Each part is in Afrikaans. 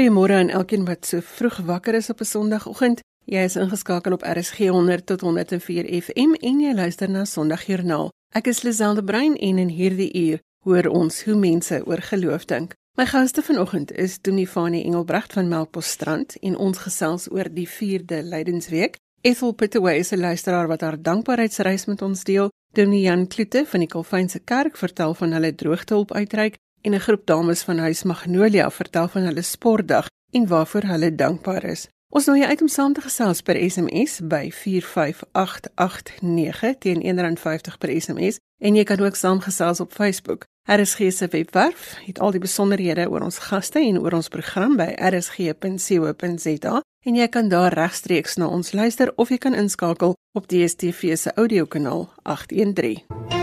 Goeiemôre aan elkeen wat so vroeg wakker is op 'n Sondagoggend. Jy is ingeskakel op RSG 100 tot 104 FM en jy luister na Sondagjoernaal. Ek is Liselde Brein en in hierdie uur hoor ons hoe mense oor geloof dink. My gaste vanoggend is Dominee Fanie Engelbregt van Melkbosstrand en ons gesels oor die 4de Lydensweek. Ethel Pittaway is 'n luisteraar wat haar dankbaarheidsreis met ons deel. Dominee Jan Kloete van die Kalvynse Kerk vertel van hulle droogtehulp uitreik en 'n groep dames van Huis Magnolia vertel van hulle sportdag en waarvoor hulle dankbaar is. Ons nooi uit om saam te gesels per SMS by 45889 teen R1.50 per SMS en jy kan ook saamgesels op Facebook. RSG se webwerf het al die besonderhede oor ons gaste en oor ons program by rsg.co.za en jy kan daar regstreeks na ons luister of jy kan inskakel op DStv se audiokanaal 813.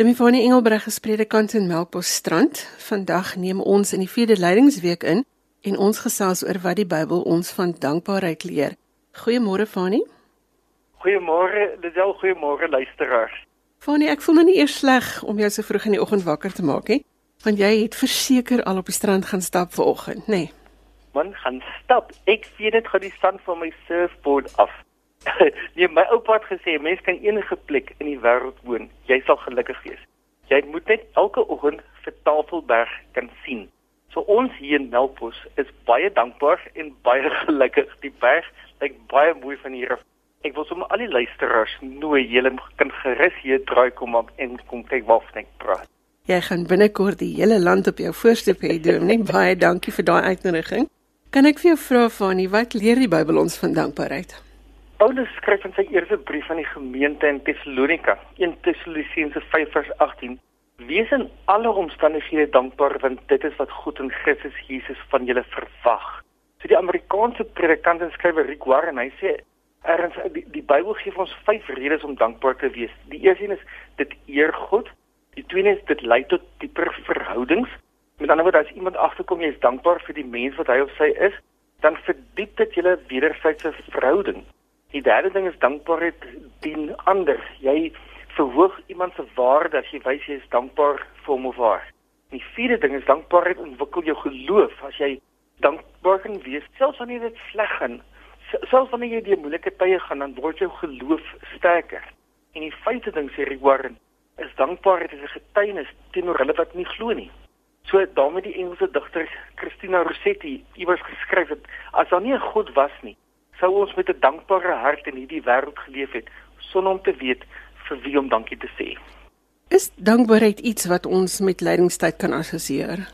Demifone Engelbreg gespredikant in Melkbosstrand. Vandag neem ons in die 4de leidingsweek in en ons gesels oor wat die Bybel ons van dankbaarheid leer. Goeiemôre Fani. Goeiemôre, Lisel, goeiemôre luisteraars. Fani, ek voel nou nie eers sleg om jou so vroeg in die oggend wakker te maak nie, want jy het verseker al op die strand gaan stap vanoggend, nê? Nee. Man gaan stap. Ek sien dit gaan die stand van my surfboard af. nee, my oupa het gesê mense kan enige plek in die wêreld woon, jy sal gelukkig wees. Jy moet net elke oggend vir Tafelberg kan sien. So ons hier in Melkbos is baie dankbaar en baie gelukkig. Die berg lyk baie mooi van hier af. Ek wil sommer al die luisteraars nooi, julle kan gerus hier draai kom op en kom kyk waarvan ek praat. Jy gaan binnekort die hele land op jou voorstoep hê, doen, nee? Baie dankie vir daai uitnodiging. Kan ek vir jou vra Fanie, wat leer die Bybel ons van dankbaarheid? Paulus skryf in sy eerste brief aan die gemeente in Tessalonika, 1 Tessalonisense 5:18: Wees in alle omstandighede dankbaar want dit is wat God in Christus Jesus van julle verwag. So die Amerikaanse predikant en skrywer Rick Warren, hy sê erns die, die Bybel gee ons vyf redes om dankbaar te wees. Die eerste een is dit eer God. Die tweede is dit lei tot dieper verhoudings. Met ander woorde, as iemand agterkom jy is dankbaar vir die mens wat hy of sy is, dan verdiep dit julle wederwysige verhouding. Die derde ding is dankbaarheid dien ander. Jy verhoog iemand se waarde as jy wys jy is dankbaar vir hom of haar. Die vierde ding is dankbaarheid ontwikkel jou geloof. As jy dankbaar kan wees, selfs wanneer dit sleg gaan, selfs wanneer jy deur moeilike tye gaan, dan word jou geloof sterker. En die vyfde ding sê Rick Warren, is dankbaarheid is 'n getuienis teenoor hulle wat nie glo nie. So daarmee die Engelse digter Christina Rossetti iewers geskryf het, as daar nie 'n God was nie, sou ons met 'n dankbare hart in hierdie wêreld geleef het sonder om te weet vir wie om dankie te sê. Is dankbaarheid iets wat ons met lydingstyd kan assosieer?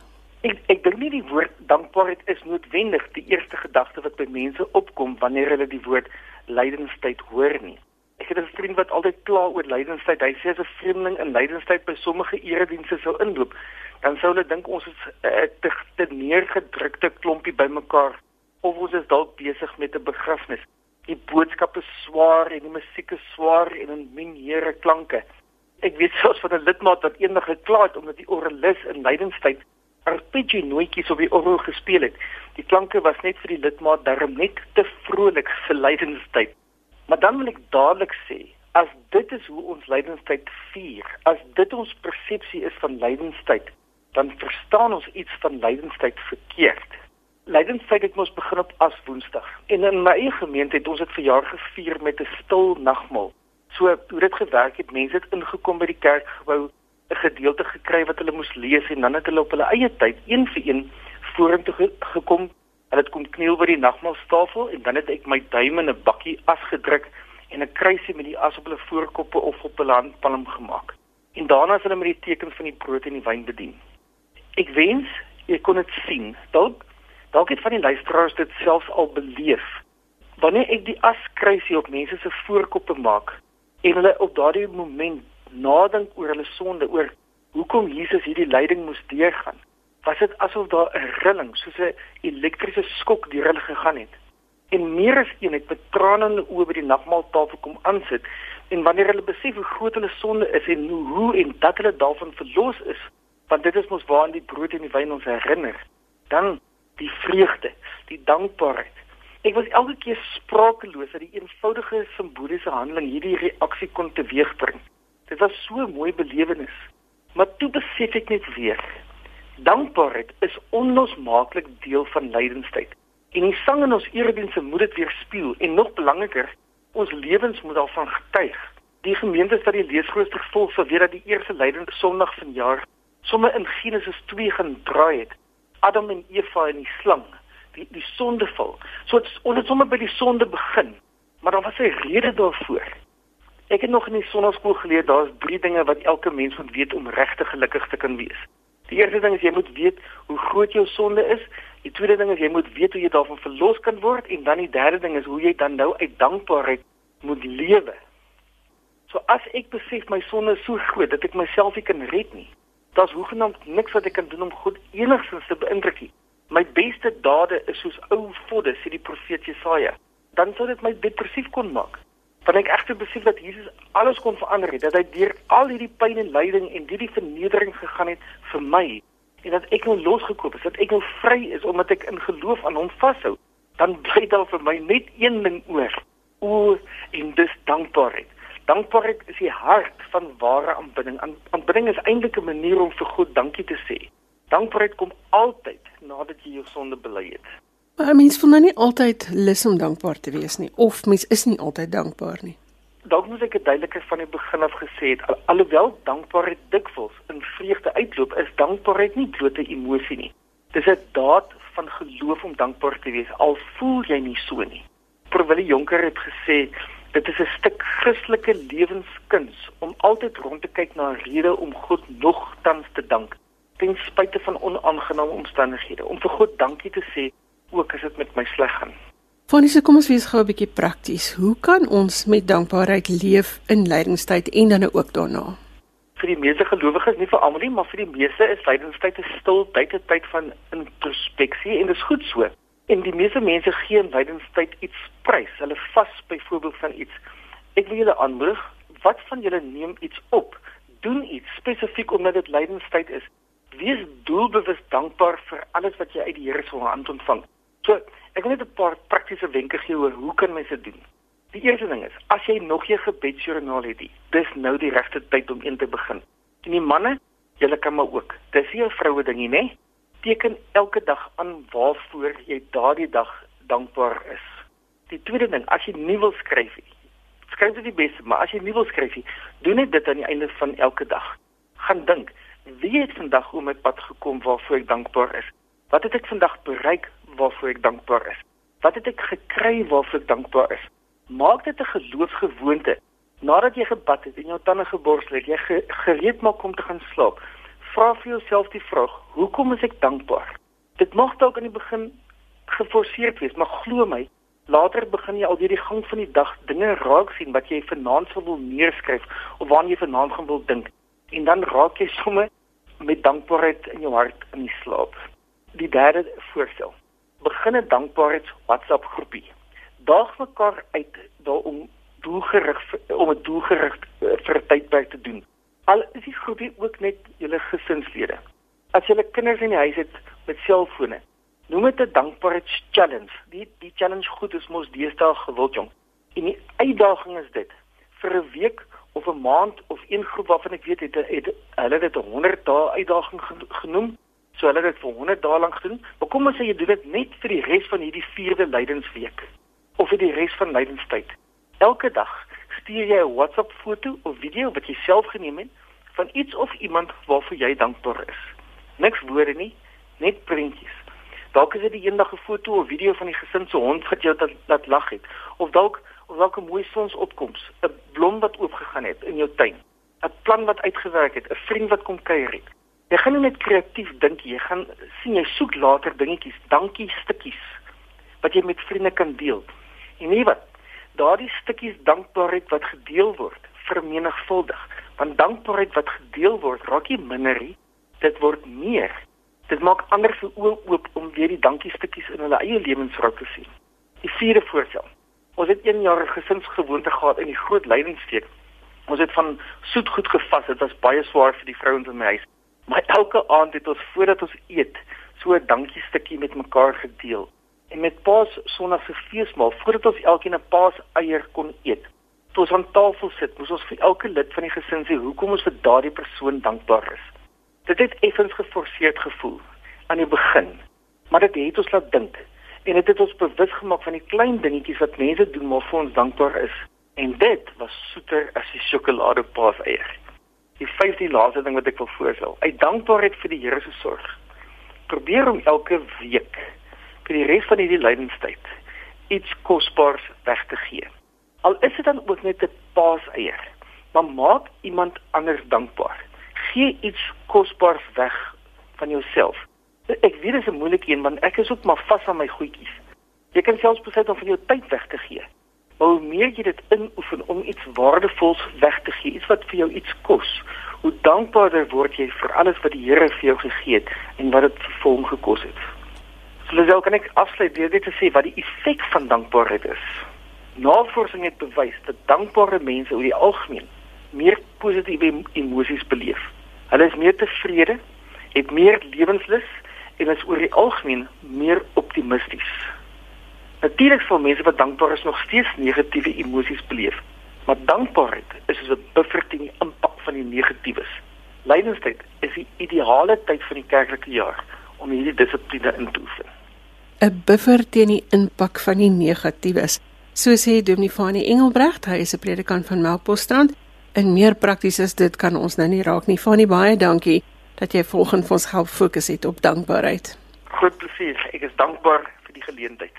Ek ek dink nie die woord dankbaarheid is noodwendig die eerste gedagte wat by mense opkom wanneer hulle die woord lydingstyd hoor nie. Ek het 'n vriend wat altyd kla oor lydingstyd. Hy sê as 'n vreemdeling in lydingstyd by sommige eredienste sou inloop, dan sou hulle dink ons is 'n uh, te, te neergedrukte klompie bymekaar of ons is dalk besig met 'n begrafnis. Die boodskap is swaar en die musiek is swaar en in minere klanke. Ek weet selfs van 'n lidmaat wat eendag gekla het omdat die orgelis in Leidenstyd arpeggio nootjies op die orgel gespeel het. Die klanke was net vir die lidmaat darm net te vrolik vir Leidenstyd. Maar dan wil ek dadelik sê, as dit is hoe ons Leidenstyd vier, as dit ons persepsie is van Leidenstyd, dan verstaan ons iets van Leidenstyd verkeerd. Lydenstyd het mos begin op as Woensdag. En in my eie gemeente het ons dit verjaar gevier met 'n stil nagmaal. So hoe dit gewerk het, mense het ingekom by die kerkgebou, 'n gedeelte gekry wat hulle moes lees en dan het hulle op hulle eie tyd een vir een vorentoe ge gekom. Hulle het kom kniel by die nagmaaltafel en dan het ek my duim in 'n bakkie as gedruk en 'n kruisie met die as op hulle voorkoppe of op hulle handpalm gemaak. En daarna het hulle met die tekens van die brood en die wyn bedien. Ek wens jy kon dit sien. Dalk Dalk het van die luisteraars dit selfs al beleef. Wanneer ek die askruisie op mense se voorkoppe maak en hulle op daardie oomblik nadink oor hulle sonde, oor hoekom Jesus hierdie lyding moes deurgaan, was dit asof daar 'n rilling, soos 'n elektriese skok deur hulle gegaan het. En meer as een het met trane in oë by die nagmaaltafel kom aansit en wanneer hulle besef hoe groot hulle sonde is en hoe en dat hulle daarvan verlos is, want dit is mos waar die brood en die wyn ons herinner, dan die vreugde, die dankbaarheid. Ek was elke keer sprakeloos dat die eenvoudige simboliese handeling hierdie reaksie kon teweegbring. Dit was so 'n mooi belewenis. Maar toe besef ek net weer, dankbaarheid is onlosmaaklik deel van lydenstyd. En die sang in ons eredienste moet dit weerspieël en nog belangriker, ons lewens moet daarvan getuig. Die gemeentes wat die leesrooster volg, sal weet dat die eerste lydende Sondag vanjaar sommer in Genesis 2 gaan draai het. Adam en Eva en die slang, die die sondeval. So het, ons het sommer by die sonde begin, maar daar was 'n rede daarvoor. Ek het nog in die sonnaskool geleer daar's drie dinge wat elke mens moet weet om regtig gelukkig te kan wees. Die eerste ding is jy moet weet hoe groot jou sonde is. Die tweede ding is jy moet weet hoe jy daarvan verlos kan word en dan die derde ding is hoe jy dan nou uit dankbaarheid moet lewe. So as ek besef my sonde is so groot dat ek myself nie kan red nie, daar's hoegenaamd niks wat ek kan doen om God enigstens te beïndruk nie. My beste dade is soos ou vodde, sê die profeet Jesaja. Dan sou dit my depressief kon maak. Want ek egter besef dat Jesus alles kon verander het, dat hy deur al hierdie pyn en lyding en hierdie vernedering gegaan het vir my en dat ek nou losgekoop is, dat ek nou vry is omdat ek in geloof aan hom vashou. Dan bly daar vir my net een ding oor. O, en dis dankbaarheid. Dankbaarheid is die hart van ware aanbidding. Aanbidding is eintlik 'n manier om vir God dankie te sê. Dankbaarheid kom altyd nadat jy jou sonde bely het. Maar mens voel nou nie altyd lus om dankbaar te wees nie of mens is nie altyd dankbaar nie. Dalk moet ek dit duideliker van die begin af gesê het. Al, alhoewel dankbaarheid dikwels in vreugde uitloop, is dankbaarheid nie blote emosie nie. Dis 'n daad van geloof om dankbaar te wees al voel jy nie so nie. Prof. Jonker het gesê Dit is 'n stuk Christelike lewenskuns om altyd rond te kyk na 'n rede om God nogtans te dank, ten spyte van onaangename omstandighede, om vir God dankie te sê ook as dit met my sleg gaan. So kom ons wees gou 'n bietjie prakties. Hoe kan ons met dankbaarheid leef in lydingstyd en dan ook daarna? Vir die meeste gelowiges, nie vir almal nie, maar vir die meeste is lydingstyd 'n stil tyd, 'n tyd van introspeksie en dit is goed so. En die meeste mense gee in lydenstyd iets prys. Hulle vas byvoorbeeld van iets. Ek wil julle aanmoedig, wat van julle neem iets op? Doen iets spesifiek omdat dit lydenstyd is. Wees doelbewus dankbaar vir alles wat jy uit die Here se hand ontvang. So, ek wil net 'n paar praktiese wenke gee oor hoe kan mense dit doen. Die eerste ding is, as jy nog nie gebedsjoernaal het nie, dis nou die regte tyd om een te begin. En die manne, julle kan maar ook. Dis nie 'n vroue ding nie, né? Teken elke dag aan waarvoor jy daardie dag dankbaar is. Die tweede ding, as jy nie wil skryf nie, skryf dit die beste, maar as jy nie wil skryf nie, doen net dit aan die einde van elke dag. Gaan dink, wie het vandag oor my pad gekom waarvoor ek dankbaar is? Wat het ek vandag bereik waarvoor ek dankbaar is? Wat het ek gekry waarvoor ek dankbaar is? Maak dit 'n geloofsgewoonte. Nadat jy gebad het en jou tande geborsel het, jy gereed maak om te gaan slaap vra vir jouself die vraag: Hoekom is ek dankbaar? Dit mag dalk aan die begin geforseerd wees, maar glo my, later begin jy al deur die gang van die dag dinge raak sien wat jy vanaand sou wil neerskryf of waarna jy vanaand gaan wil dink. En dan raak jy sommer met dankbaarheid in jou hart in die slaap. Die derde voorstel. Begin 'n dankbaarheids WhatsApp groepie. Daag mekaar uit daarom doelgerig om 'n doelgerig eh, vir 'n tydperk te doen. Al is die groepie ook net julle gesinslede. As julle kinders in die huis het met selfone, noem dit 'n dankbaarheidschallenge. Die die challenge goed is mos deesdae gewild jong. En die uitdaging is dit vir 'n week of 'n maand of een groep waarvan ek weet het, het hulle dit 'n 100 dae uitdaging genoem. So hulle het dit vir 100 dae lank gedoen. Maar kom ons sê jy doen dit net vir die res van hierdie 4de lydensweek of vir die res van lydenstyd. Elke dag stuur jy 'n WhatsApp foto of video wat jy self geneem het van iets of iemand waarvoor jy dankbaar is. Niks woorde nie, net prentjies. Dalk is dit die eendag 'n foto of video van die gesin se hond wat jou laat lag het of dalk of dalk 'n mooi sonsopkoms, 'n blom wat oopgegaan het in jou tuin, 'n plan wat uitgewerk het, 'n vriend wat kom kuier het. Jy gaan nie net kreatief dink jy gaan sien jy soek later dingetjies, dankie stukkies wat jy met vriende kan deel. En nie wat daardie stukkies dankbaarheid wat gedeel word vermenigvuldig. Want dankbaarheid wat gedeel word raak nie minder nie dit word meer. Dit maak ander se oë oop om weer die dankie stukkies in hulle eie lewensraad te sien. Die vierde voorstel. Ons het een jaar gesinsgewoonte gehad in die groot lydingssteek ons het van soet goed gevas dit was baie swaar vir die vrouens in my huis. Maar elke aand het ons voordat ons eet so 'n dankie stukkie met mekaar gedeel en met Paas Sondag se feesmaal voordat ons elkeen 'n Paas eier kon eet. Toe ons aan tafel sit, moes ons vir elke lid van die gesin sê hoekom ons vir daardie persoon dankbaar is. Dit het effens geforseerd gevoel aan die begin, maar dit het ons laat dink en dit het ons bewus gemaak van die klein dingetjies wat mense doen maar vir ons dankbaar is. En dit was soeter as die sjokoladepaaseier. Die vyfde laaste ding wat ek wil voorstel, uit dankbaarheid vir die Here se sorg. Probeer om elke week vir die res van hierdie lydenstyd iets kosbaars weg te gee. Al is dit dan ook net 'n paaseier, maar maak iemand anders dankbaar. Gee iets kosbaars weg van jouself. Ek weet dit is 'n moeilike een want ek is ook maar vas aan my goedjies. Jy kan selfs besluit om van jou tyd weg te gee. Maar hoe meer jy dit inoefen om iets waardevols weg te gee, iets wat vir jou iets kos, hoe dankbaarder word jy vir alles wat die Here vir jou gegee het en wat dit vir hom gekos het. So dis ook kan ek afsluit deur dit te sê wat die effek van dankbaarheid is. Navorsing het bewys dat dankbare mense oor die algemeen meer positiewe emosies beleef. Hulle is meer tevrede, het meer lewenslus en is oor die algemeen meer optimisties. Natuurlik sal mense wat dankbaar is nog steeds negatiewe emosies beleef, maar dankbaarheid is soos 'n buffer teen die impak van die negatiewes. Lydenstyd is die ideale tyd van die kerklike jaar om hierdie dissipline in te oefen. 'n Buffer teen die impak van die negatiewes. So sê Dominee Fanie Engelbregt, hy is 'n predikant van Melkbosstrand. En meer prakties is dit kan ons nou nie raak nie. Fanie, baie dankie dat jy volgens ons help fokus het op dankbaarheid. Groot plesier. Ek is dankbaar vir die geleentheid.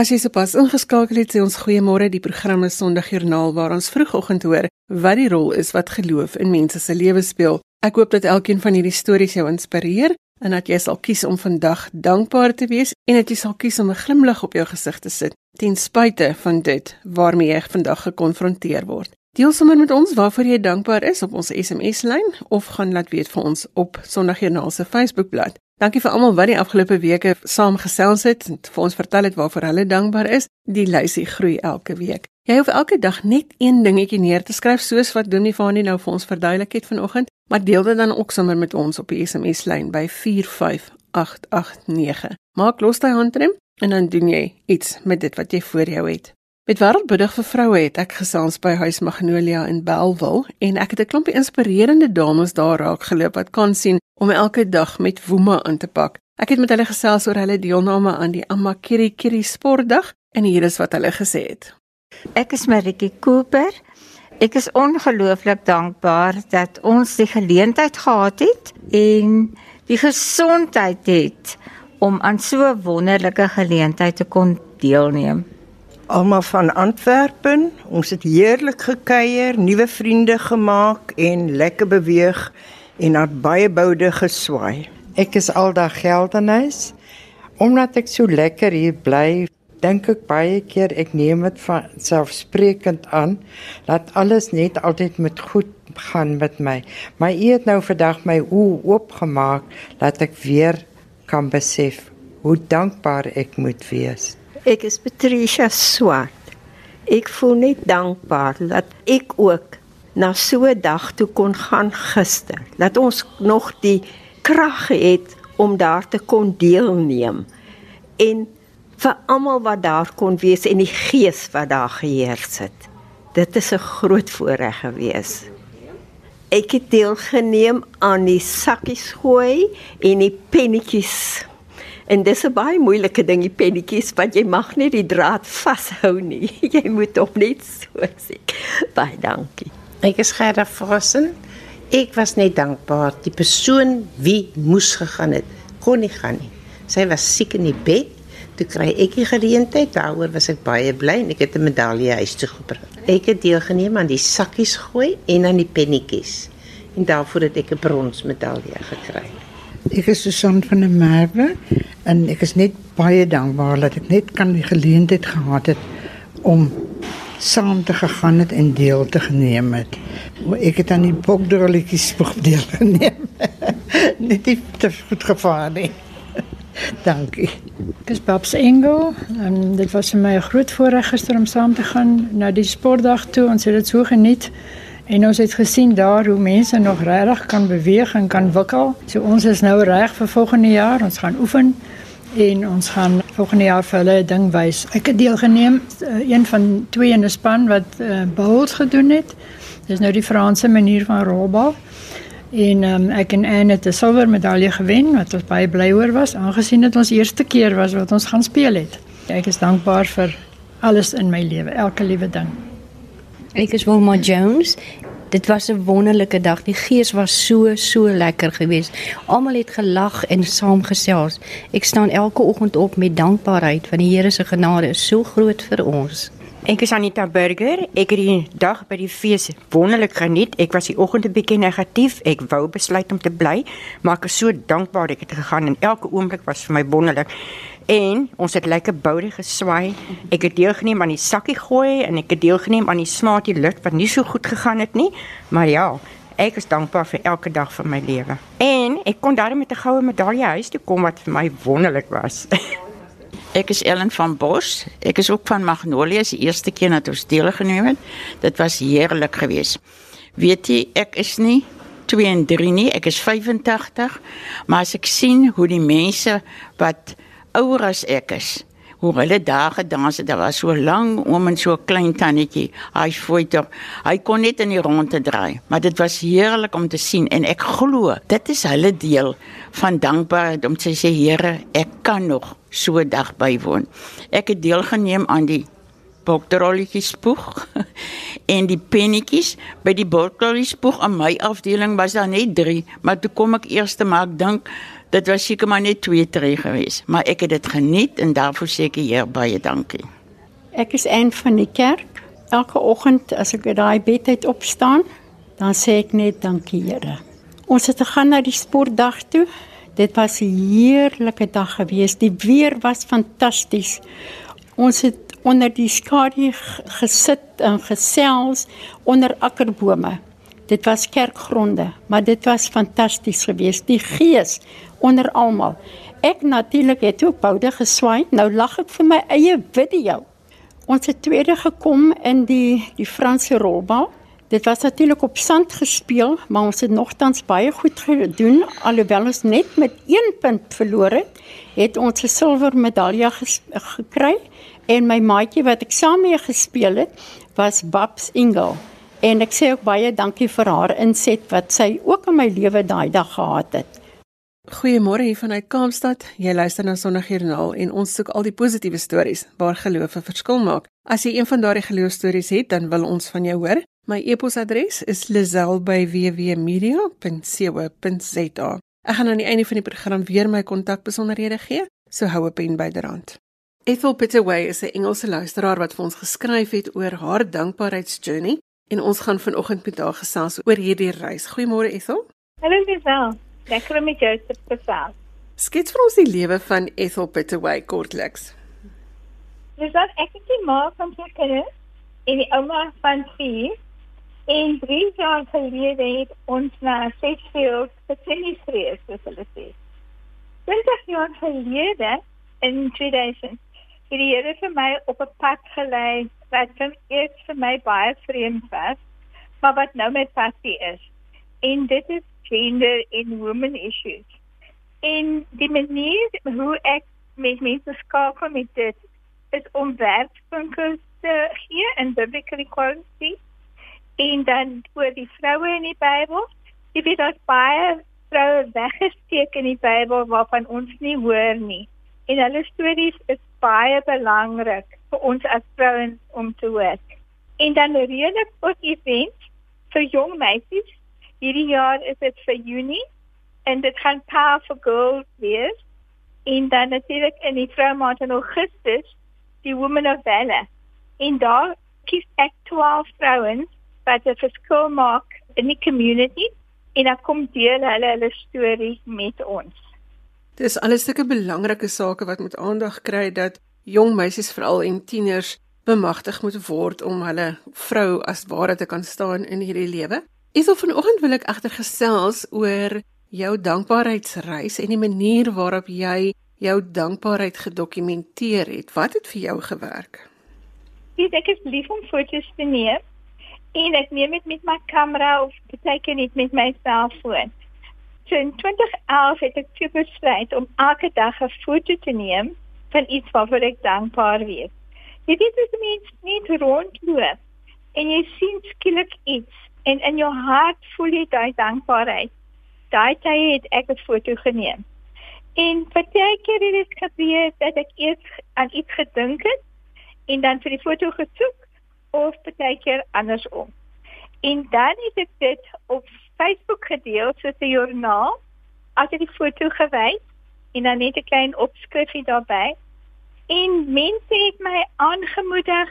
As jy sopas ingeskakel het, sê ons goeiemôre. Die program is Sondagjoernaal waar ons vroegoggend hoor wat die rol is wat geloof in mense se lewens speel. Ek hoop dat elkeen van hierdie stories jou inspireer en dat jy sal kies om vandag dankbaar te wees en dat jy sal kies om 'n glimlag op jou gesig te sit ten spyte van dit waarmee jy vandag gekonfronteer word. Deel sommer met ons waarvoor jy dankbaar is op ons SMS-lyn of gaan laat weet vir ons op Sondagjoernaal se Facebookblad. Dankie vir almal wat die afgelope weke saamgesels het en vir ons vertel het waarvoor hulle dankbaar is. Die lysie groei elke week. Jy hoef elke dag net een dingetjie neer te skryf soos wat Dominee Fanie nou vir ons verduidelik het vanoggend, maar deel dit dan ook sommer met ons op die SMS lyn by 45889. Maak los daai handrem en dan doen jy iets met dit wat jy voor jou het. Met Wêreldbiddag vir vroue het ek gesels by Huis Magnolia in Bellville en ek het 'n klompie inspirerende dames daar raak geloop wat kan sien om elke dag met woema aan te pak. Ek het met hulle gesels oor hulle deelname aan die Amakiri Kiri Sportdag en hier is wat hulle gesê het. Ek is Maritjie Cooper. Ek is ongelooflik dankbaar dat ons die geleentheid gehad het en die gesondheid het om aan so 'n wonderlike geleentheid te kon deelneem. Almal van Antwerpen, ons het heerlik gekuier, nuwe vriende gemaak en lekker beweeg en het baie boude geswaai. Ek is aldag geldenhuis. Omdat ek so lekker hier bly, dink ek baie keer ek neem dit van selfsprekend aan dat alles net altyd met goed gaan met my. Maar u het nou vandag my oë oopgemaak dat ek weer kan besef hoe dankbaar ek moet wees. Ek is Patricia Swart. Ek voel net dankbaar dat ek ook na so 'n dag toe kon gaan gister. Dat ons nog die krag het om daar te kon deelneem. En vir almal wat daar kon wees en die gees wat daar geheers het. Dit is 'n groot voorreg gewees. Ek het deelgeneem aan die sakkies gooi en die pennetjies. En dis 'n baie moeilike ding die pennetjies want jy mag nie die draad vashou nie. Jy moet hom net so sien. Baie dankie. Ek is Gerda Frossen. Ek was net dankbaar die persoon wie moes gegaan het, kon nie gaan nie. Sy was siek in die bed toe kry ek die geleentheid. Daaroor was ek baie bly en ek het 'n medalje huis toe gebring. Ek het deelgeneem aan die sakkies gooi en aan die pennetjies. En daarvoor het ek 'n bronsmedalje gekry. Ek is Susan van der Merwe en ek is net baie dankbaar dat ek net kan die geleentheid gehad het om saam te gegaan het en deel te geneem het. Ek het aan die bokdrolletjies deelgeneem. net nie te goed gevaar nie. Dankie. Ek is Babs Engel en dit was vir my 'n groot voorreg gister om saam te gaan na die sportdag toe. Ons het dit so geniet En ons het gesien daar hoe mense nog regtig kan beweeg en kan wikkel. So ons is nou reg vir volgende jaar. Ons gaan oefen en ons gaan volgende jaar vir hulle 'n ding wys. Ek het deelgeneem uh, een van twee in 'n span wat uh, bowls gedoen het. Dis nou die Franse manier van rolbal. En um, ek en Anne het 'n silwer medalje gewen wat ons baie bly oor was aangesien dit ons eerste keer was wat ons gaan speel het. Ek is dankbaar vir alles in my lewe, elke liewe ding. Ek is Wilma Jones. Dit was 'n wonderlike dag. Die gees was so so lekker geweest. Almal het gelag en saamgesels. Ek staan elke oggend op met dankbaarheid want die Here se genade is so groot vir ons. Ek is Anita Burger. Ek het die dag by die fees wonderlik geniet. Ek was die oggend 'n bietjie negatief. Ek wou besluit om te bly, maar ek is so dankbaar ek het gegaan en elke oomblik was vir my wonderlik. En ons het lekker boude geswaai. Ek het deelgeneem aan die sakkie gooi en ek het deelgeneem aan die smartie lut wat nie so goed gegaan het nie, maar ja, ek is dankbaar vir elke dag van my lewe. En ek kon daarmee met 'n goue medalje huis toe kom wat vir my wonderlik was. Ek is Ellen van Bos. Ek is ook van Magnolia, die eerste keer dat ons deelgeneem het. Dit was heerlik geweest. Weet jy, ek is nie 2 en 3 nie, ek is 85, maar as ek sien hoe die mense wat ouer as ek is, hoe hulle daar gedans het, daar was so lank oom en so klein tannetjie. Hy fooi tog. Hy kon net in die ronde draai, maar dit was heerlik om te sien en ek glo dit is hulle deel van dankbaarheid om te sê Here, ek kan nog so 'n dag bywoon. Ek het deelgeneem aan die boktrolletjies spoeg en die pennetjies by die boktrolletjies spoeg aan my afdeling was daar net 3, maar toe kom ek eerste maar ek dink dit was seker maar net 2 3 gewees, maar ek het dit geniet en daarvoor seker Heer baie dankie. Ek is een van die kerk. Elke oggend as ek daai bed uit opstaan, dan sê ek net dankie Here. Ons het gegaan na die sportdag toe. Dit was 'n heerlike dag gewees. Die weer was fantasties. Ons het onder die skadu gesit en gesels onder akkerbome. Dit was kerkgronde, maar dit was fantasties geweest. Die gees onder almal. Ek natuurlik het ook boude geswaai. Nou lag ek vir my eie video. Ons het tweede gekom in die die Franse rolbal. Dit was natuurlik op sand gespeel, maar ons het nogtans baie goed gedoen alhoewel ons net met 1 punt verloor het. Het ons 'n silwer medalje gekry en my maatjie wat ek saam mee gespeel het, was Babs Engel. En ek sê ook baie dankie vir haar inset wat sy ook in my lewe daai dag gehad het. Goeiemôre hier vanuit Kaapstad. Jy luister na Sondagjoernaal en ons soek al die positiewe stories waar geloof 'n verskil maak. As jy een van daardie geloofstories het, dan wil ons van jou hoor. My e-posadres is lazel@wwmedia.co.za. Ek gaan aan die einde van die program weer my kontakbesonderhede gee, so hou 'n pen byderhand. Ethel Pittaway is 'n Engelse luisteraar wat vir ons geskryf het oor haar dankbaarheidsjourney en ons gaan vanoggend met haar gesels oor hierdie reis. Goeiemôre Ethel. Hallo Lazel. Lekker om met jou te gesels. Skets vir ons die lewe van Ethel Pittaway kortliks. Dis dan ek het die ma van twee kinders en die ouma van vier En drie jaar gelede het ons na Sheffield getennisreis gefasiliteer. 20 jaar gelede, in 2000, het die Here vir my op 'n pad gelei wat eers vir my baie vreemd was, maar wat nou my passie is. En dit is gender in women issues. En die manier hoe ek met mense skakel met dit is om werkpunte te gee in biblical equality en dan oor die vroue in die Bybel. Jy weet daar's baie vroue weggesteek in die Bybel waarvan ons nie hoor nie. En hulle stories is baie belangrik vir ons as vrouens om te hoor. En dan redelik ook events vir jong meisies. Hierdie jaar is dit vir Junie en dit gaan Powerful Girls wees. En dan natuurlik in die vroumaand in Augustus die Women of Valor. En daar kies ek 12 vrouens wat 'n verskil maak in die community en dan kom deel hulle hulle storie met ons. Dis alles sulke belangrike sake wat moet aandag kry dat jong meisies veral en tieners bemagtig moet word om hulle vrou as ware te kan staan in hierdie lewe. Iso vanoggend wil ek egter gesels oor jou dankbaarheidsreis en die manier waarop jy jou dankbaarheid gedokumenteer het. Wat het vir jou gewerk? Ek is lief om foto's te neem En ek neem dit met my kamera of beteken net met my selfoon. So in 2011 het ek toe besluit om elke dag 'n foto te neem van iets waarvoor ek dankbaar wees. Jy weet as mens net rondloop en jy sien skielik iets en in jou hart voel jy daai dankbaarheid. Daai tyd het ek 'n foto geneem. En partykeer het dit gebeur dat ek eers aan iets gedink het en dan vir die foto gesoek of partykeer andersom. En dan het ek dit op Facebook gedeel soos 'n joernaal. As ek die foto gewys en dan net 'n klein opskrifie daarbey. En mense het my aangemoedig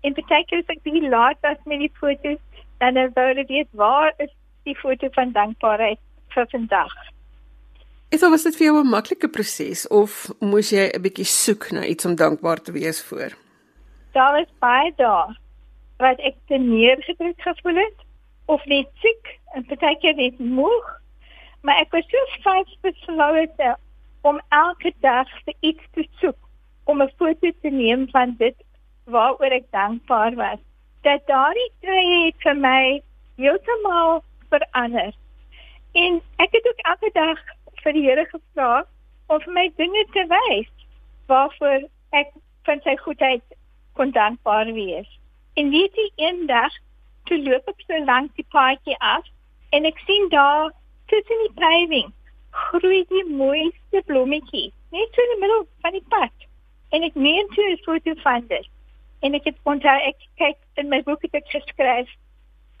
en partykeer as ek bietjie laat was met die foto's, dan wou hulle weet waar is die foto van dankbaarheid vir vandag. Is dit was dit vir jou 'n maklike proses of moes jy 'n bietjie soek na iets om dankbaar te wees vir? Daar was baie dae wat ek te neergedruk gevoel het of net siek en partykeer net moeg. Maar ek was so vas beslote om elke dag vir iets te soek om 'n foto te neem van dit waaroor ek dankbaar was. Dat daardie tyd het vir my heeltemal verander. En ek het ook elke dag vir die Here gevra om vir my dinge te wys waarvoor ek van sy goedheid kon dankbaar wees. En weet jy eendag toe loop ek so lank die paadjie af en ek sien daar tussen die paving groei die mooiste blommetjie net so in die middel van die pad en ek neem toe 'n foto van dit en ek het onthou ek kyk in my boek het ek geskryf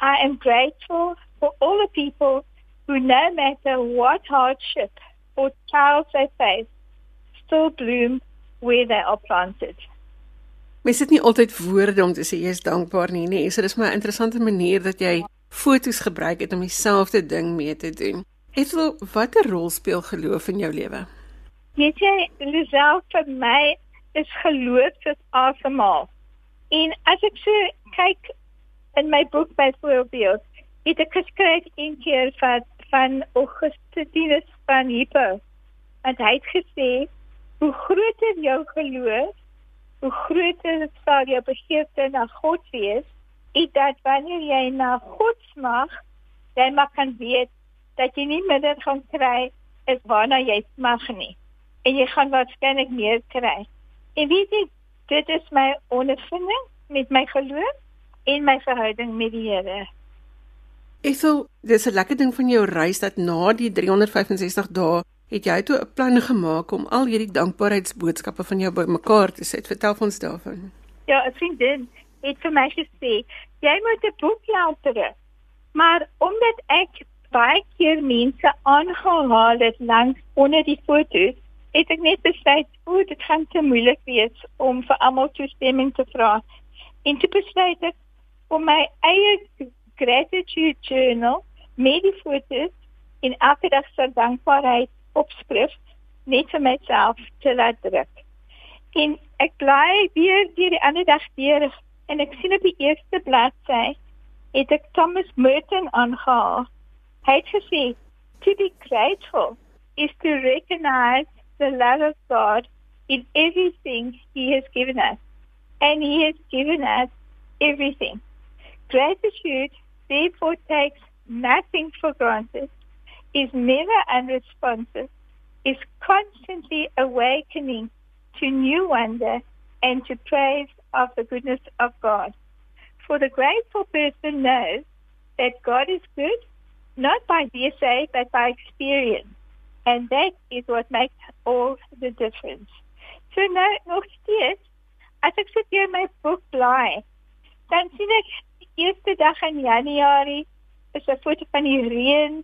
I am grateful for all the people who no matter what hardship or trials they face still bloom where they are planted. Mens het nie altyd woorde om te sê jy is dankbaar nie, nee. So dis 'n interessante manier dat jy foto's gebruik het om dieselfde ding mee te doen. Ethel, watter rol speel geloof in jou lewe? Weet jy, Lisel vir my is geloof soos asemhaal. En as ek so kyk in my boek byvoorbeeld, het ek geskryf een keer van van Augustinus van Hippo. En hy het gesê, hoe groter jou geloof, hoe groter sal jou begeerte na God wees, en dat wanneer jy na God smag, jy maar kan weet dat jy nie minder gaan kry as waarna jy smag nie. En jy gaan waarskynlik meer kry. En weet jy, dit is my ondervinding met my geloof en my verhouding met die Here. Ek sou dis 'n lekker ding van jou reis dat na die 365 dae het jy toe 'n plan gemaak om al hierdie dankbaarheidsboodskappe van jou bymekaar te sit. Vertel ons daarvan. Ja, vind dit het vir my gesê, jy moet 'n boek later. Maar omdat ek baie keer mense aangehaal het langs onder die foto's, het ek net besluit, o, dit gaan te moeilik wees om vir almal toestemming te vra. En toe besluit ek om my eie gratitude journal met die foto's in elke dag se dankbaarheid opskrif net vir myself te laat druk. En ek bly weer deur die ander dag deur en ek sien op die eerste bladsy het ek Thomas Merton aangehaal. Hy het gesê to be grateful is to recognize the love of God in everything he has given us. And he has given us everything. Gratitude therefore takes nothing for granted is never unresponsive, is constantly awakening to new wonder and to praise of the goodness of God. For the grateful person knows that God is good, not by hearsay, but by experience. And that is what makes all the difference. So nou nog steeds, as ek sit hier my boek blaai, dan sien ek eerste dag in Januarie is 'n foto van die reën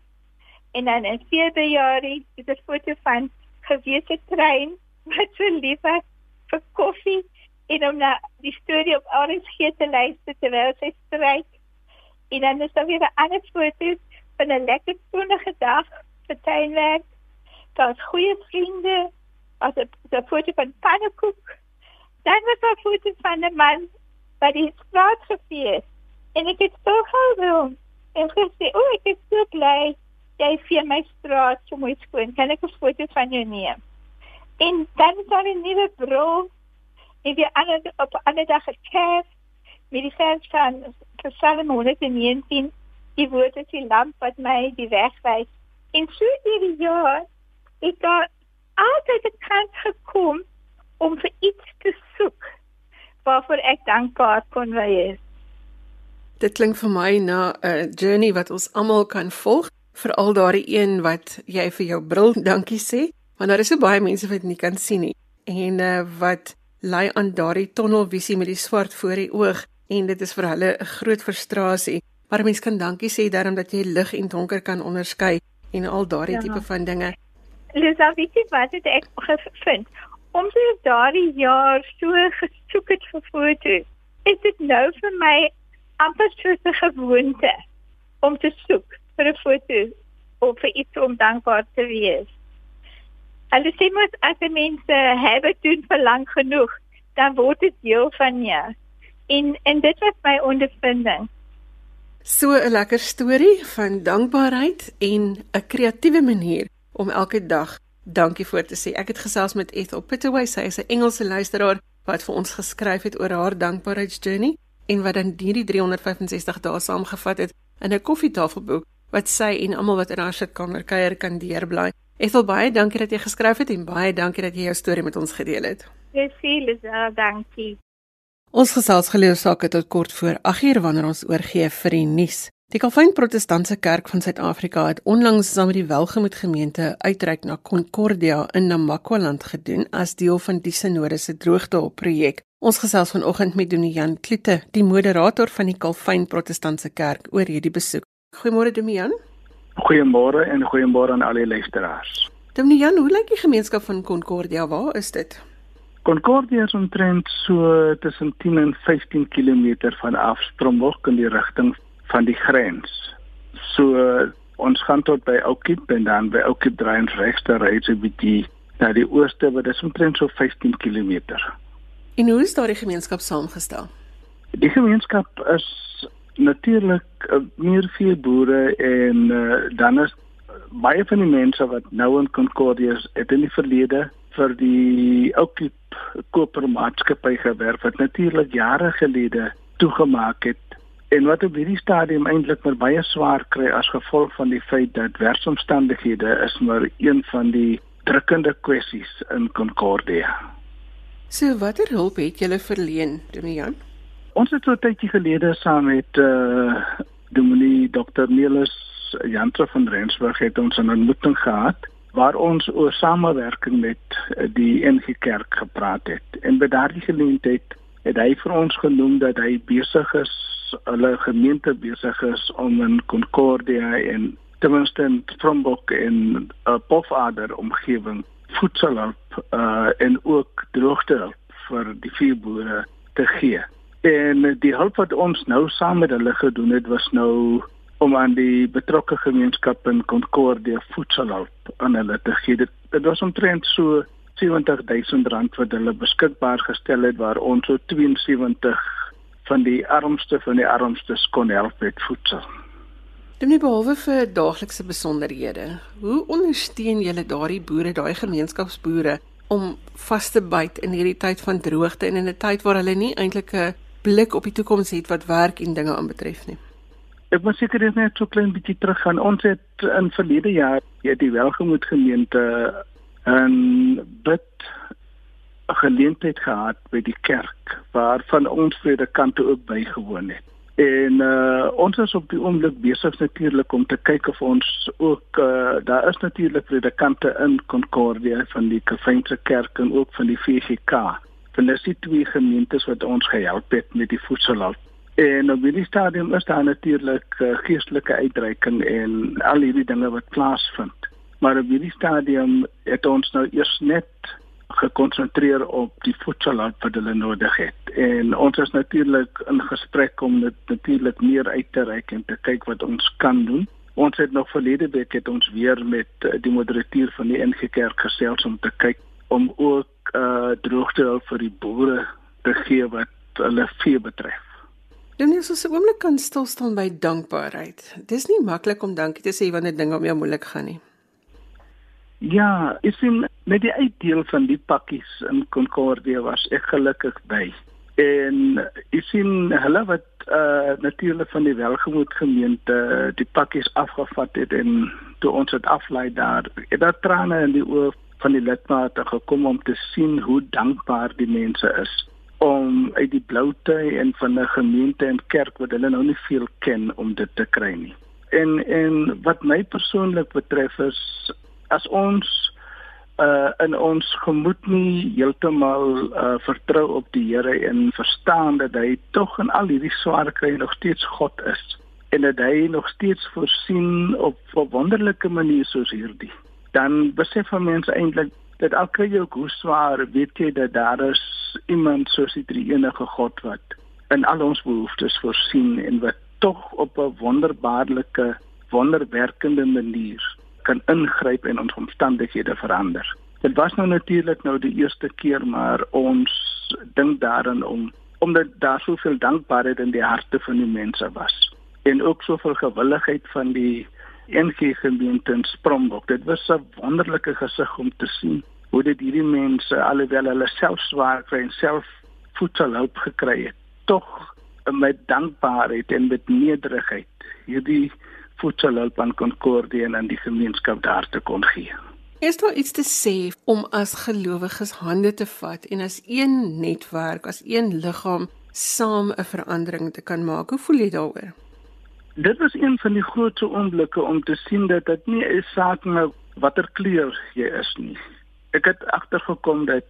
en dan in Februarie is 'n foto van gewese trein wat so lief was vir koffie en om na die storie op RSG te luister terwyl sy stryk. En dan is daar weer 'n ander foto van 'n lekker sonnige dag vir tuinwerk. Daar's goeie vriende, as 'n foto van pannekoek. Dan was daar foto van 'n man wat die straat gevee het. En ek het so gehou en gesê, "O, ek is so bly." Jy vee my straat so mooi skoon. Kan ek 'n foto van jou neem? En dan is daar 'n nuwe bril. En die ander op 'n ander dag het kerk met die vers van Psalm 119, die woord is die lamp wat my die weg wys. En so deur die jaar het daar altyd 'n kans gekom om vir iets te soek waarvoor ek dankbaar kon wees. Dit klink vir my na 'n journey wat ons almal kan volg, veral daardie een wat jy vir jou bril dankie sê, want daar is so baie mense wat nie kan sien nie en uh, wat lei aan daardie tonnelvisie met die swart voor die oog en dit is vir hulle 'n groot frustrasie. Maar mens kan dankie sê daarom dat jy lig en donker kan onderskei en al daardie ja. tipe van dinge. Lisa, weet jy wat het ek gevind? Omdat ek daardie jaar so gesoek het vir foto's, is dit nou vir my amper soos 'n gewoonte om te soek vir 'n foto of vir iets om dankbaar te wees. Hulle sê mos as jy mense het doen vir lank genoeg, dan word dit deel van jou. En en dit was my ondervinding. So 'n lekker storie van dankbaarheid en 'n kreatiewe manier om elke dag dankie voor te sê. Ek het gesels met Ethel Pittaway, sy is 'n Engelse luisteraar wat vir ons geskryf het oor haar dankbaarheidsjourney en wat dan hierdie 365 dae saamgevat het in 'n koffietafelboek wat sy en almal wat in haar sitkamer kuier kan deurbly. Ethel baie dankie dat jy geskryf het en baie dankie dat jy jou storie met ons gedeel het. Baie dankie. Ons gesels geloof sake tot kort voor 8uur wanneer ons oorgee vir die nuus. Die Calvin Protestantse Kerk van Suid-Afrika het onlangs saam met die Welgemoed Gemeente uitreik na Concordia in Namakwa-land gedoen as deel van die Sinode se droogtehulp projek. Ons gesels vanoggend met Dominee Kloete, die moderator van die Calvin Protestantse Kerk oor hierdie besoek. Goeiemôre Dominee. Goeiemôre en goeiemôre aan al die luisteraars. Dominee Jan, hoe lyk die gemeenskap van Concordia? Waar is dit? Concordia is omtrent so tussen 10 en 15 km van Afstrombok in die rigting van die grens. So ons gaan tot by Oukiep en dan by Oukiep draai ons regs te ry so 'n bietjie na die ooste wat is omtrent so 15 km. En hoe is daardie gemeenskap saamgestel? Die gemeenskap is natuurlik uh, meer veel boere en uh, dan is baie van die mense wat nou in Concordia is, het in die verlede vir die Oukiep kopermaatskappy gewerk wat natuurlik jare gelede toegemaak het en wat op hierdie stadium eintlik maar baie swaar kry as gevolg van die feit dat werksomstandighede is maar een van die drukkende kwessies in Concordia. So watter hulp het julle verleen, Domian? Ons het so 'n tydjie gelede saam met eh uh, Dominee Dr. Nelis Jantre van Rensburg het ons 'n ontmoeting gehad waar ons oor samewerking met uh, die NG Kerk gepraat het. En by daardie geleentheid het hy vir ons genoem dat hy besig is, hulle gemeente besig is om in Concordia en ten minste in Strombok en 'n uh, Pofader omgewing voedselhulp uh en ook droogtehulp vir die veeboere te gee. En die hulp wat ons nou saam met hulle gedoen het was nou om aan die betrokke gemeenskap in Concordia voedselhulp aan hulle te gee. Dit, dit was omtrent so 70000 rand wat hulle beskikbaar gestel het waar ons so 72 van die armste van die armstes kon help met voedsel. Dit nie behalwe vir daaglikse besonderhede. Hoe ondersteun julle daardie boere, daai gemeenskapsboere om vas te byt in hierdie tyd van droogte en in 'n tyd waar hulle nie eintlik 'n blik op die toekoms het wat werk en dinge aanbetref nie. Ek moet seker net so klein bietjie teruggaan. Ons het in verlede jaar hier die welgemoed gemeente 'n bid geleentheid gehad by die kerk waar van ons predikante ook bygewoon het. En uh ons is op die oomblik besig natuurlik om te kyk of ons ook uh daar is natuurlik predikante in Concordia van die Kafeinse kerk en ook van die VGK van die twee gemeentes wat ons gehelp het met die voedselhulp. En op hierdie stadium is daar natuurlik uh, geestelike uitreiking en al hierdie dinge wat plaasvind. Maar op hierdie stadium het ons nou eers net gekonsentreer op die voedselhulp wat hulle nodig het. En ons is natuurlik in gesprek om dit natuurlik meer uit te reik en te kyk wat ons kan doen. Ons het nog verlede week het ons weer met uh, die moderateur van die NG Kerk gesels om te kyk om ook uh droogtehulp vir die boere te gee wat hulle vee betref. Dominee, so 'n oomblik kan stil staan by dankbaarheid. Dis nie maklik om dankie te sê wanneer dinge om jou moeilik gaan nie. Ja, ek sien met die uitdeel van die pakkies in Concordia was ek gelukkig by. En jy sien hulle wat uh natuurlik van die welgemoed gemeente die pakkies afgevat het en toe ons dit aflei daar het daar trane in die oë van die lidmate gekom om te sien hoe dankbaar die mense is om uit die bloute en van 'n gemeente en kerk wat hulle nou nie veel ken om dit te kry nie. En en wat my persoonlik betref is as ons uh in ons gemoed nie heeltemal uh vertrou op die Here en verstaan dat hy tog in al hierdie swaar kry nog steeds God is en dat hy nog steeds voorsien op 'n wonderlike manier soos hierdie dan besef mense eintlik dat al kry jy ook hoe swaar weet jy dat daar is iemand soos die drie enige God wat in al ons behoeftes voorsien en wat tog op 'n wonderbaarlike wonderwerkende manier kan ingryp en ons omstandighede verander. Dit was nou natuurlik nou die eerste keer maar ons dink daaraan om omdat daar soveel dankbaarheid in die harte van die mense was en ook soveel gewilligheid van die NG gemeente in Springbok. Dit was 'n wonderlike gesig om te sien hoe dit hierdie mense alhoewel hulle self swaar kry en self voedselhulp gekry het, tog met dankbaarheid en met nederigheid hierdie voedselhulp aan Concordia en aan die gemeenskap daar te kon gee. Is daar iets te sê om as gelowiges hande te vat en as een netwerk, as een liggaam saam 'n verandering te kan maak? Hoe voel jy daaroor? Dit was een van die grootste oomblikke om te sien dat dit nie 'n saak met watter kleur jy is nie. Ek het agtergekom dat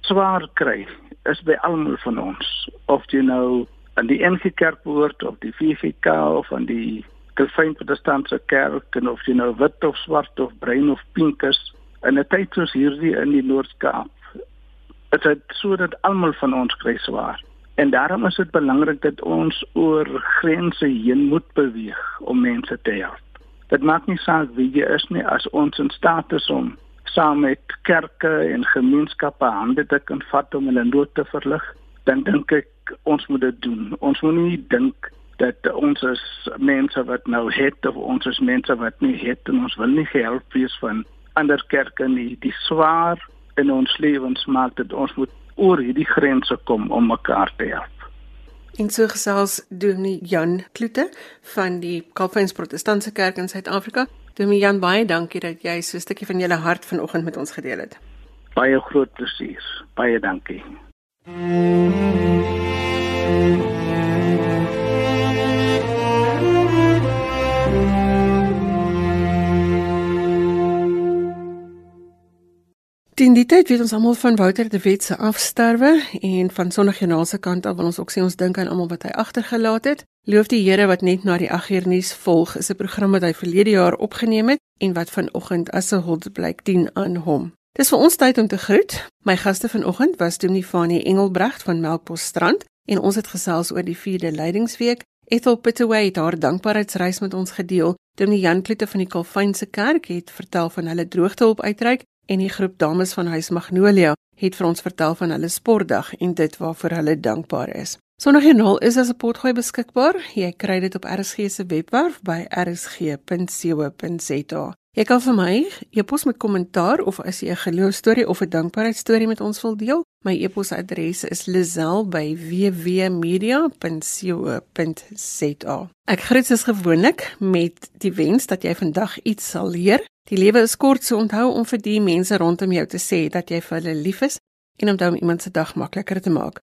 swaar kry is by almal van ons of jy nou aan die NG Kerk behoort of die VVK of aan die Calvin Protestantse Kerk en of jy nou wit of swart of bruin of pink is in 'n tyd soos hierdie in die Noord-Kaap. Dit is sodat almal van ons kry swaar. En daarom is dit belangrik dat ons oor grense heen moet beweeg om mense te help. Dit maak nie saak wie jy is nie as ons in staat is om saam met kerke en gemeenskappe hande te kan vat om hulle nood te verlig, dan dink ek ons moet dit doen. Ons moet nie dink dat ons as mense wat nou het of ons as mense wat nie het en ons wil nie gehelp wees van ander kerke nie. Die swaar in ons lewens maak dit ons moet oor hierdie grense kom om mekaar te help. En so gesels Dominee Jan Kloete van die Calvins Protestantse Kerk in Suid-Afrika. Dominee Jan, baie dankie dat jy so 'n stukkie van jou hart vanoggend met ons gedeel het. Baie groot plesier. Baie dankie. Teen die tyd weet ons almal van Wouter de Wet se afsterwe en van Sondagjoernaal se kant af wil ons ook sê ons dink aan almal wat hy agtergelaat het. Loof die Here wat net na die 8 uur nuus volg, is 'n program wat hy verlede jaar opgeneem het en wat vanoggend as 'n hulpblyk dien aan hom. Dis vir ons tyd om te groet. My gaste vanoggend was Dominee Fanie Engelbregt van Melkbos Strand en ons het gesels oor die 4de Leidingsweek. Ethel Pittaway het haar dankbaarheidsreis met ons gedeel. Dominee Jan Kloete van die Kalfynse Kerk het vertel van hulle droogtehulp uitreik en die groep dames van Huis Magnolia het vir ons vertel van hulle sportdag en dit waarvoor hulle dankbaar is. Sondagjoernaal is as 'n potgooi beskikbaar. Jy kry dit op RSG se webwerf by rsg.co.za. Jy kan vir my e-pos met kommentaar of as jy 'n geloostorie of 'n dankbaarheidstorie met ons wil deel, my e-posadres is lazel@wwmedia.co.za. Ek groet soos gewoonlik met die wens dat jy vandag iets sal leer. Die lewe is kort, so onthou om vir die mense rondom jou te sê dat jy vir hulle lief is en om iemand se dag makliker te maak.